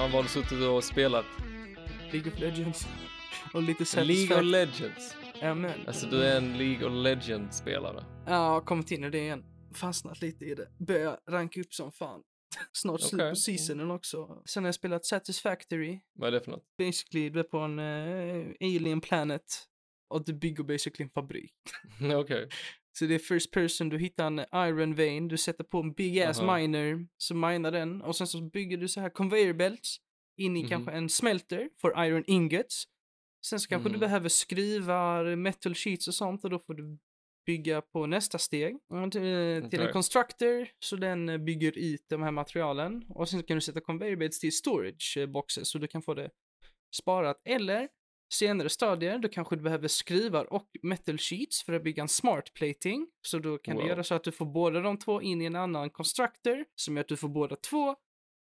Ja, vad har du suttit och spelat? League of Legends. Och lite League of. Legends. Ja, men. Alltså du är en League of Legends-spelare. Ja, kommit in i det igen. Fastnat lite i det. Börjar ranka upp som fan. Snart slut på seasonen också. Sen har jag spelat Satisfactory. Vad är det för något? Basically, du är på en eh, alien planet. Och du bygger basically en fabrik. Okej. Så det är first person, du hittar en iron vein, du sätter på en big ass Aha. miner, så minar den och sen så bygger du så här conveyor belts in i Mhm. kanske en smelter for iron ingots. Sen så kanske du Mhm. behöver skruvar, metal sheets och sånt och då får du bygga på nästa steg. Och till, en constructor så den eh, bygger ut de här materialen och sen kan du sätta conveyor belts till storage eh, boxes så du kan få det sparat eller senare stadier, då kanske du behöver skruvar och metal sheets för att bygga en smart plating. Så då kan Wow. du göra så att du får båda de två in i en annan constructor som gör att du får båda två.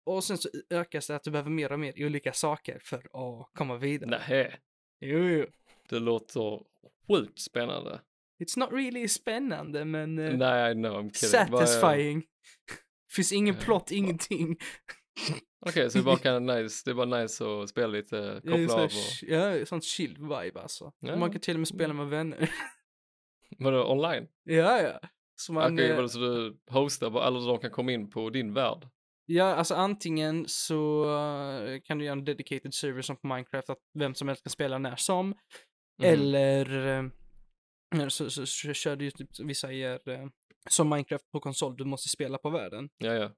Och sen så ökas det att du behöver mer och mer olika saker för att komma vidare. Nähä. Jo, jo. Det låter sjukt spännande. It's not really spännande, men eh, Nej, know, I'm kidding. Satisfying. Finns ingen Eh, plott, ingenting. Okej, så det bara kan nice, det är bara nice att spela lite, Ja, koppla så- av och... Ja, sånt chill vibe alltså. Ja. Man kan till och med spela med vänner. Vadå, online? ja, ja. Så man, Okej, eh, vadå, så du hostar, bara- eller de kan komma in på din värld? Ja, alltså antingen så eh, kan du göra en dedicated server som på Minecraft att vem som helst kan spela när som. Mhm. Eller eh, så, så, så kör du ju typ, vissa ger eh, som Minecraft på konsol, du måste spela på världen. Ja, ja.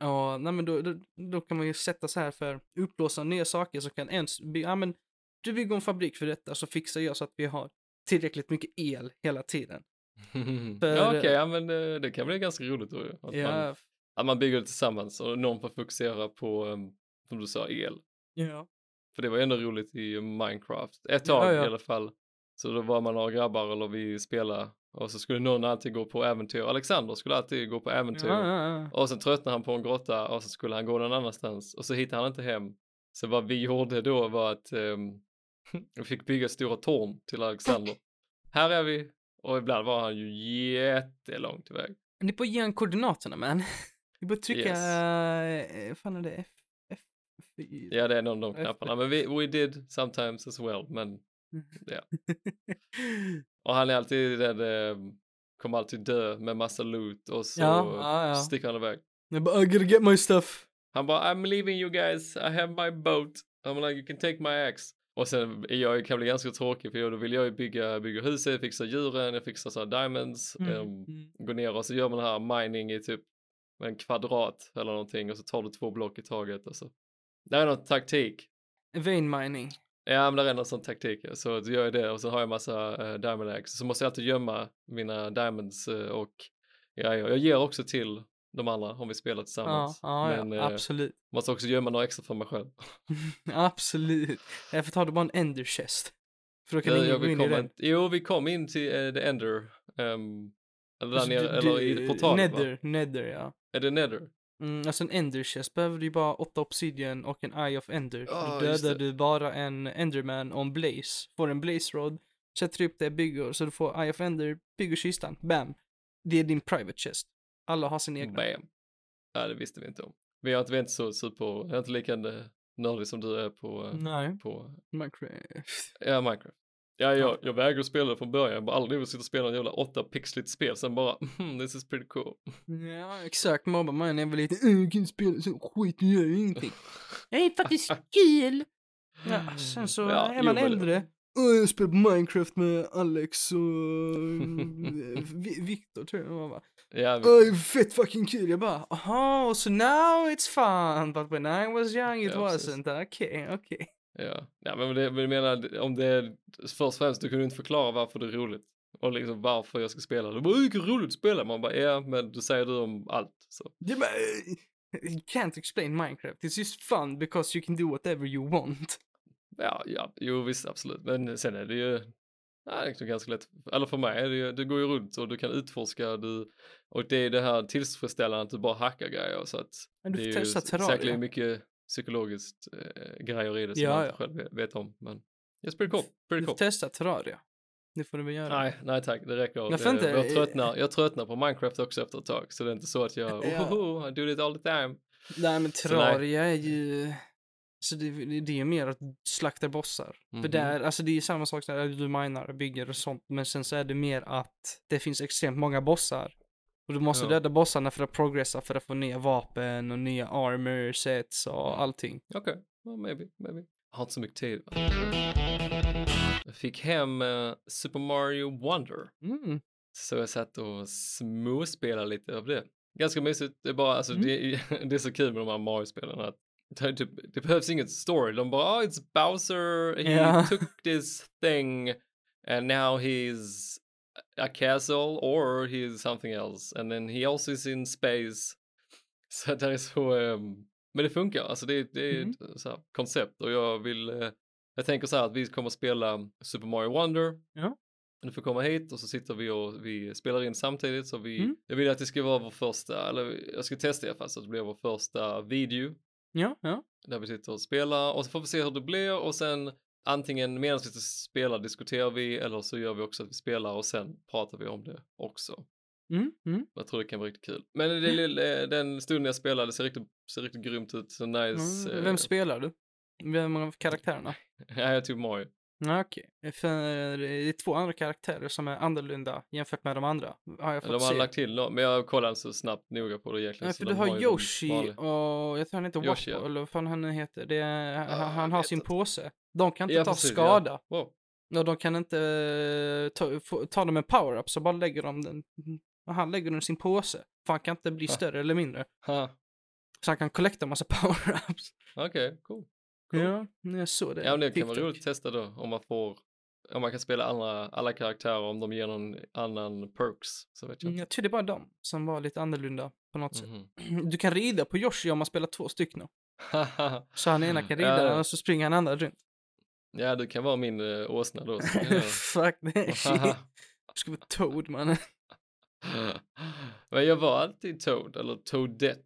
Ja, nej men då, då, då kan man ju sätta så här för upplåsa nya saker som kan ens, ja men du bygger en fabrik för detta så fixar jag så att vi har tillräckligt mycket el hela tiden. För- ja, okej, ja men det, det kan bli ganska roligt då ju. Att, man, Ja, att man bygger det tillsammans och någon får fokusera på, um, som du sa, el. ja. För det var ändå roligt i Minecraft. Ett tag Ja, ja. i alla fall. Så då var man några grabbar eller vi spelade och så skulle någon alltid gå på äventyr. Alexander skulle alltid gå på äventyr. Ja, ja, ja. Och sen tröttnade han på en grotta och så skulle han gå någon annanstans och så hittade han inte hem. Så vad vi gjorde då var att um, vi fick bygga stora torn till Alexander. Här är vi. Och ibland var han ju jättelångt iväg. Ni får ge en koordinaterna man. Vi bör trycka, Yes. eh, fan är det F, F, F, Ja, det är någon av de knapparna. Men vi, we did sometimes as well. Men ja. Och han är alltid den, eh, kommer alltid dö med massa loot och så Ja, ja, ja. sticker han iväg. Jag bara, I gotta get my stuff. Han bara, I'm leaving you guys, I have my boat. I'm like, you can take my axe. Och sen är jag kan bli ganska tråkig för då vill jag ju bygga, bygga huset, fixa djuren, jag fixar så diamonds, Mm, ehm, mm. gå ner och så gör man här mining i typ en kvadrat eller någonting och så tar du två block i taget och så. Det är någon taktik. Vein mining. Ja, men det är någon sån taktik. ja. Så gör jag det och så har jag massa uh, diamond axe. Så måste jag alltid gömma mina diamonds eh, och ja, ja, jag ger också till de andra om vi spelar Ja, tillsammans. ja, men ja eh, absolut. måste också gömma några extra för mig själv. absolut. Därför tar du bara en ender chest. För då kan Jag, ingen jag gå in i den. jo, vi kom in till uh, the Ender. ehm, eller där Alltså, nere, du- eller i portalen va? Nether, nether ja. Är det Nether? Mm, alltså en ender chest behöver du ju bara åtta obsidian och en eye of ender. Ja, då dödar du bara en enderman en blaze. Får en blaze rod, sätter upp det, bygger, så du får eye of ender, bygger kistan, bam. Det är din private chest. Alla har sin egna. Bam. Ja, det visste vi inte om. Vi är inte, vi är inte så super, jag är inte lika nördig som du är på, eh, Nej. på Minecraft. Ja, Minecraft. Ja, jag, jag vägrar spela från början. Jag bara aldrig vill sitta och spela en jävla åtta pixligt spel. Sen bara, hmm, this is pretty cool. Ja, exakt. Mobbar mig när jag var liten. "Äh, Jag kan spela så skit, jag gör ingenting. Det är faktiskt kul. Ja, sen så Ja, är man jo, äldre. "Åh, jag spelar Minecraft med Alex och eh, Vi- Viktor tror jag var va. Ja, vi, fett fucking kul. Jag bara, aha, so now it's fun. But when I was young it Ja, wasn't. Okej, okej. Ja. ja, men det, men menar, om det är, först och främst, du kunde inte förklara varför det är roligt. Och liksom varför jag ska spela. Du bara, "Åh, vilket roligt att spela. Man bara, ja, men du säger du om allt. Så. Det bara, eh, you can't explain Minecraft. It's just fun because you can do whatever you want. Ja, ja, jo visst, absolut. Men sen är det ju, ja, det är ganska lätt. Eller för mig är det ju, du går ju runt och du kan utforska, du, och det är det här tillfredsställande att du bara hackar grejer. Så att Men du det får testa Terraria. säkert mycket psykologiskt eh, grejer i det som Ja, jag ja. inte själv vet- om. Men it's pretty cool, pretty cool. testa Terraria. Det får du väl göra. Nej, nej tack, det räcker. Jag Jag, får inte- jag, tröttnar, jag tröttnar på Minecraft också efter ett tag, så det är inte så att jag, Ja. ohoho, I do it all the time. Nej, men. Terraria är ju... Så det, det- det är mer att slakta bossar. För Mhm. där, alltså det är samma sak där du minar, bygger och sånt. Men sen så är det mer att det finns extremt många bossar. Och du måste Ja. döda bossarna för att progressa, för att få nya vapen och nya armor sets och allting. Okej, well, maybe, maybe. Jag har inte så mycket tid. Jag fick hem eh, Super Mario Wonder. Mm. Så jag satt och småspelade lite av det. Ganska mysigt. Det är bara, alltså Mm. det, det är så kul med de här Mario-spelen att det, typ, det behövs inget story. De bara, oh, it's Bowser, he Ja. took this thing and now he's a castle or he's something else and then he also is in space. Så det är så, ehm, men det funkar, alltså det, det är Mhm. ett så här koncept och jag vill, eh, jag tänker så här att vi kommer spela Super Mario Wonder. Ja. Du får komma hit och så sitter vi och vi spelar in samtidigt så vi, Mm. jag vill att det ska vara vår första, eller jag ska testa i alla fall så att det blir vår första video Ja, ja. där vi sitter och spelar och så får vi se hur det blir och sen antingen medan vi spelar diskuterar vi eller så gör vi också att vi spelar och sen pratar vi om det också. Mm, mm. Jag tror det kan vara riktigt kul. Men det, lilla- den stunden jag spelade ser riktigt, ser riktigt grymt ut, så nice. Mm. eh, Vem spelar du? Vem av karaktärerna? Ja, jag tog Mario. Okej, för det är två andra karaktärer som är annorlunda jämfört med de andra. Har jag fått De har se. lagt till något, men jag kollade inte så snabbt noga på det egentligen. Nej, för du har de Yoshi och jag tror han heter Yoshi, Wappo, ja. eller vad fan han heter. Det är, Ja, han, har vet sin inte. påse. De kan inte Ja, ta precis, skada. Ja. Wow. Och de kan inte eh, ta, ta dem en power-up, så bara lägger de den. och Han lägger den i sin påse. För han kan inte bli Ja. större eller mindre. Ha. Så han kan collecta massa power-ups. Okej, cool. Cool. Ja, jag såg det. Ja, men det kan vara TikTok. roligt att testa då om man får, om man kan spela andra, alla karaktärer om de ger någon annan perks. Så vet jag Mm. Jag tror det var de som var lite annorlunda på något sätt. Mhm. Du kan rida på Yoshi om man spelar två stycken. Så han ena kan rida Ja. och så springer han andra runt. ja, du kan vara min uh, åsna då. Fuck det shit. Jag ska vara Toad mannen. Men jag var alltid Toad, eller Toadette,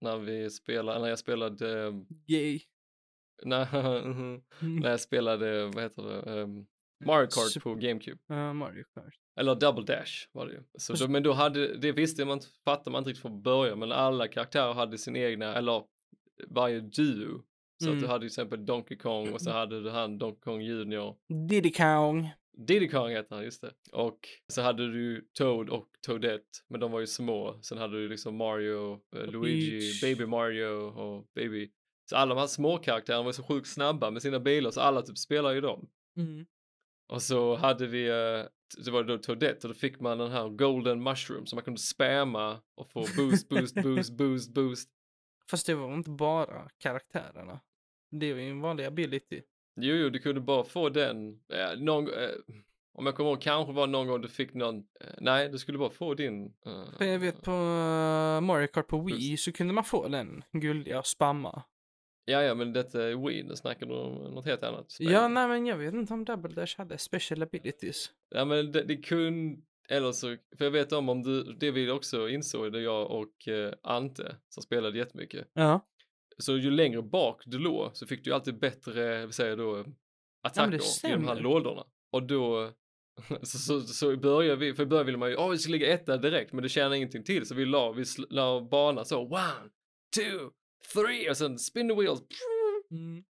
när vi spelade, när jag spelade, Yay. När, när jag spelade, vad heter det, um, Mario Kart Super- på GameCube. Ja, Mario Kart. Eller Double Dash var det ju. Så då, men då hade, det visste man fattade man inte riktigt från början, men alla karaktärer hade sin egna, eller varje duo. Så att Mm. du hade till exempel Donkey Kong och så hade du han Donkey Kong Junior. Diddy Kong. Diddy Kong heter han, just det. Och så hade du Toad och Toadette, men de var ju små. Sen hade du liksom Mario, eh, Luigi, Peach. Baby Mario och Baby. Så alla de här små karaktärerna var så sjukt snabba med sina bilar, så alla typ spelar ju dem. Mm. Och så hade vi, eh, det var då Toadette och då fick man den här golden mushroom som man kunde spamma och få boost, boost, boost, boost, boost. Fast det var inte bara karaktärerna. Det var ju en vanlig ability. Jo, jo, du kunde bara få den, eh, någon, eh, om jag kommer ihåg, kanske var någon gång du fick någon, eh, nej, du skulle bara få din. eh, jag vet på uh, Mario Kart på Wii så kunde man få den guldiga och spamma. Ja, ja, men detta är Wii, nu snackar du om något helt annat. spel. Ja, nej men jag vet inte om Double Dash hade special abilities. Ja, men det, det kunde, eller så, för jag vet om om du, det vi också insåg, det jag och eh, Ante som spelade jättemycket. Ja. Så ju längre bak du låg så fick du alltid bättre, vi säger då, attacker i de här lådorna. Och då, så, så, så började vi, för i början ville man ju, åh vi ska ligga etta direkt, men det tjänar ingenting till. Så vi la, vi la bana så, one, two, three, och sen spin the wheels. Mm.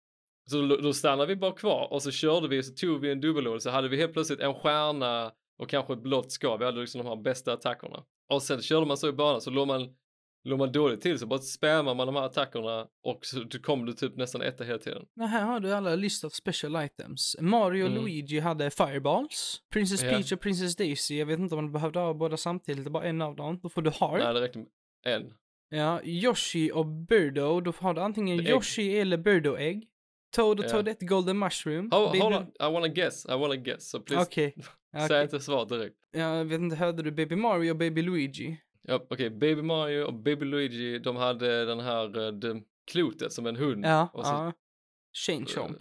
Så då, då stannade vi bara kvar och så körde vi, så tog vi en dubbellåda, så hade vi helt plötsligt en stjärna och kanske ett blått skal. Vi hade liksom de här bästa attackerna. Och sen körde man så i banan, så låg man, låg man dåligt till så bara spammar man de här attackerna och så kom du typ nästan etta hela tiden. Men här har du alla list of special items. Mario och Mm. Luigi hade fireballs. Princess. Peach och Princess Daisy, jag vet inte om du behövde ha båda samtidigt, bara en av dem. Då får du heart. Nej, det räckte med en. Ja, Yoshi och Birdo, då har du antingen The egg. Yoshi eller Birdo-ägg. Toad och Ja. Toadette Golden Mushroom. Baby- hold on, I wanna guess, I wanna guess. So please, Okej. säg inte svar direkt. Jag vet inte, hörde du Baby Mario och Baby Luigi? Ja, Okej, Baby Mario och Baby Luigi, de hade den här, eh, det, klotet som en hund. Ja, och så, ja. Shane Chomp.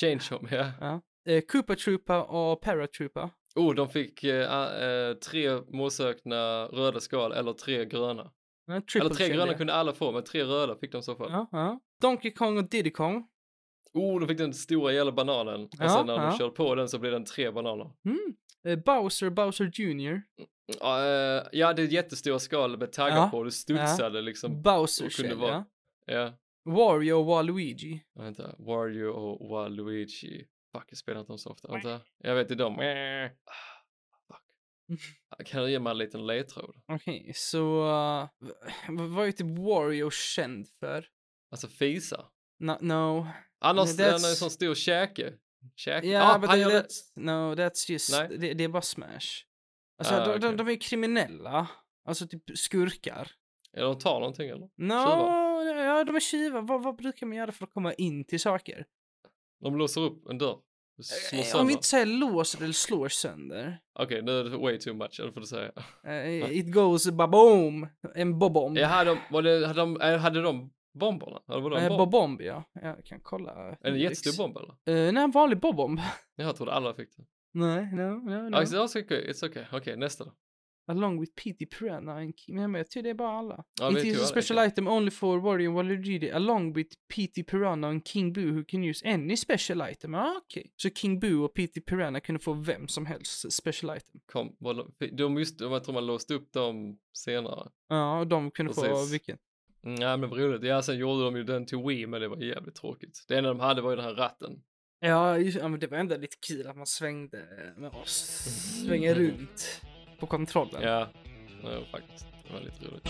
Change Home, ja. Ja. Eh, Koopa Troopa och Paratroopa. Oh, de fick eh, eh, tre målsökna röda skal eller tre gröna. Ja, eller tre gröna ja. kunde alla få, men tre röda fick de i så fall. Ja, ja. Donkey Kong och Diddy Kong. Oh, de fick den stora jävla bananen. Och Ja, sen när ja. de körde på den så blev den tre bananer. Mm. Eh, Bowser, Bowser Jr. Ja, eh, ja, det är jättestora skal med taggar Ja, på. Det studsade liksom. Bowser kunde vara- ja. Ja, Wario och Waluigi. vänta. Wario och Waluigi. Fuck, jag spelar inte dem så ofta. Vänta. Jag vet, det är de. Ah. Kan du ge mig en liten ledtråd? Okej, så uh, vad är typ Wario känd för? Alltså fisa. No, no. Annars är han that's- en sån stor käke. Käke? Ja, but han that- gör det. that's, no, that's just, Nej. det, det är bara Smash. Alltså, Ah, de, de, okej. de är kriminella. Alltså typ skurkar. Eller de tar någonting eller? No, ja, de är tjuvar. Vad, vad brukar man göra för att komma in till saker? De låser upp en dörr. Slår Eh, Om vi inte säger låser eller slår sönder. Okej, nu är det way too much, eller får du säga. Eh, it goes baboom. En bobomb. Ja, de, var det, hade, de, eh, hade de bomberna? Eller var det en Eh, bomb? bobomb, ja. Jag kan kolla. En jättestor bomb eller? Uh, nej, en vanlig bobomb. Jag trodde alla fick det. nej, no, no, no. Alltså, it's okay, it's okay. Okej, nästa då. Along with PT Piranha and King. Men jag tror det är bara alla. Ja, It is a special okej. item only for Wario and Waluigi along with PT Piranha and King Boo who can use any special item. Ah, okej. Så King Boo och PT Piranha kunde få vem som helst special item. Kom, de, just, jag tror man låste upp dem senare. Ja, och de kunde få Precis. vilken. Mm, ja men vad roligt. Ja sen gjorde de ju den till Wii men det var jävligt tråkigt. Det enda de hade var ju den här ratten. Ja, just, ja men det var ändå lite kul att man svängde med oss. Svänger runt på kontrollen. Ja, ja faktiskt. Det var lite roligt.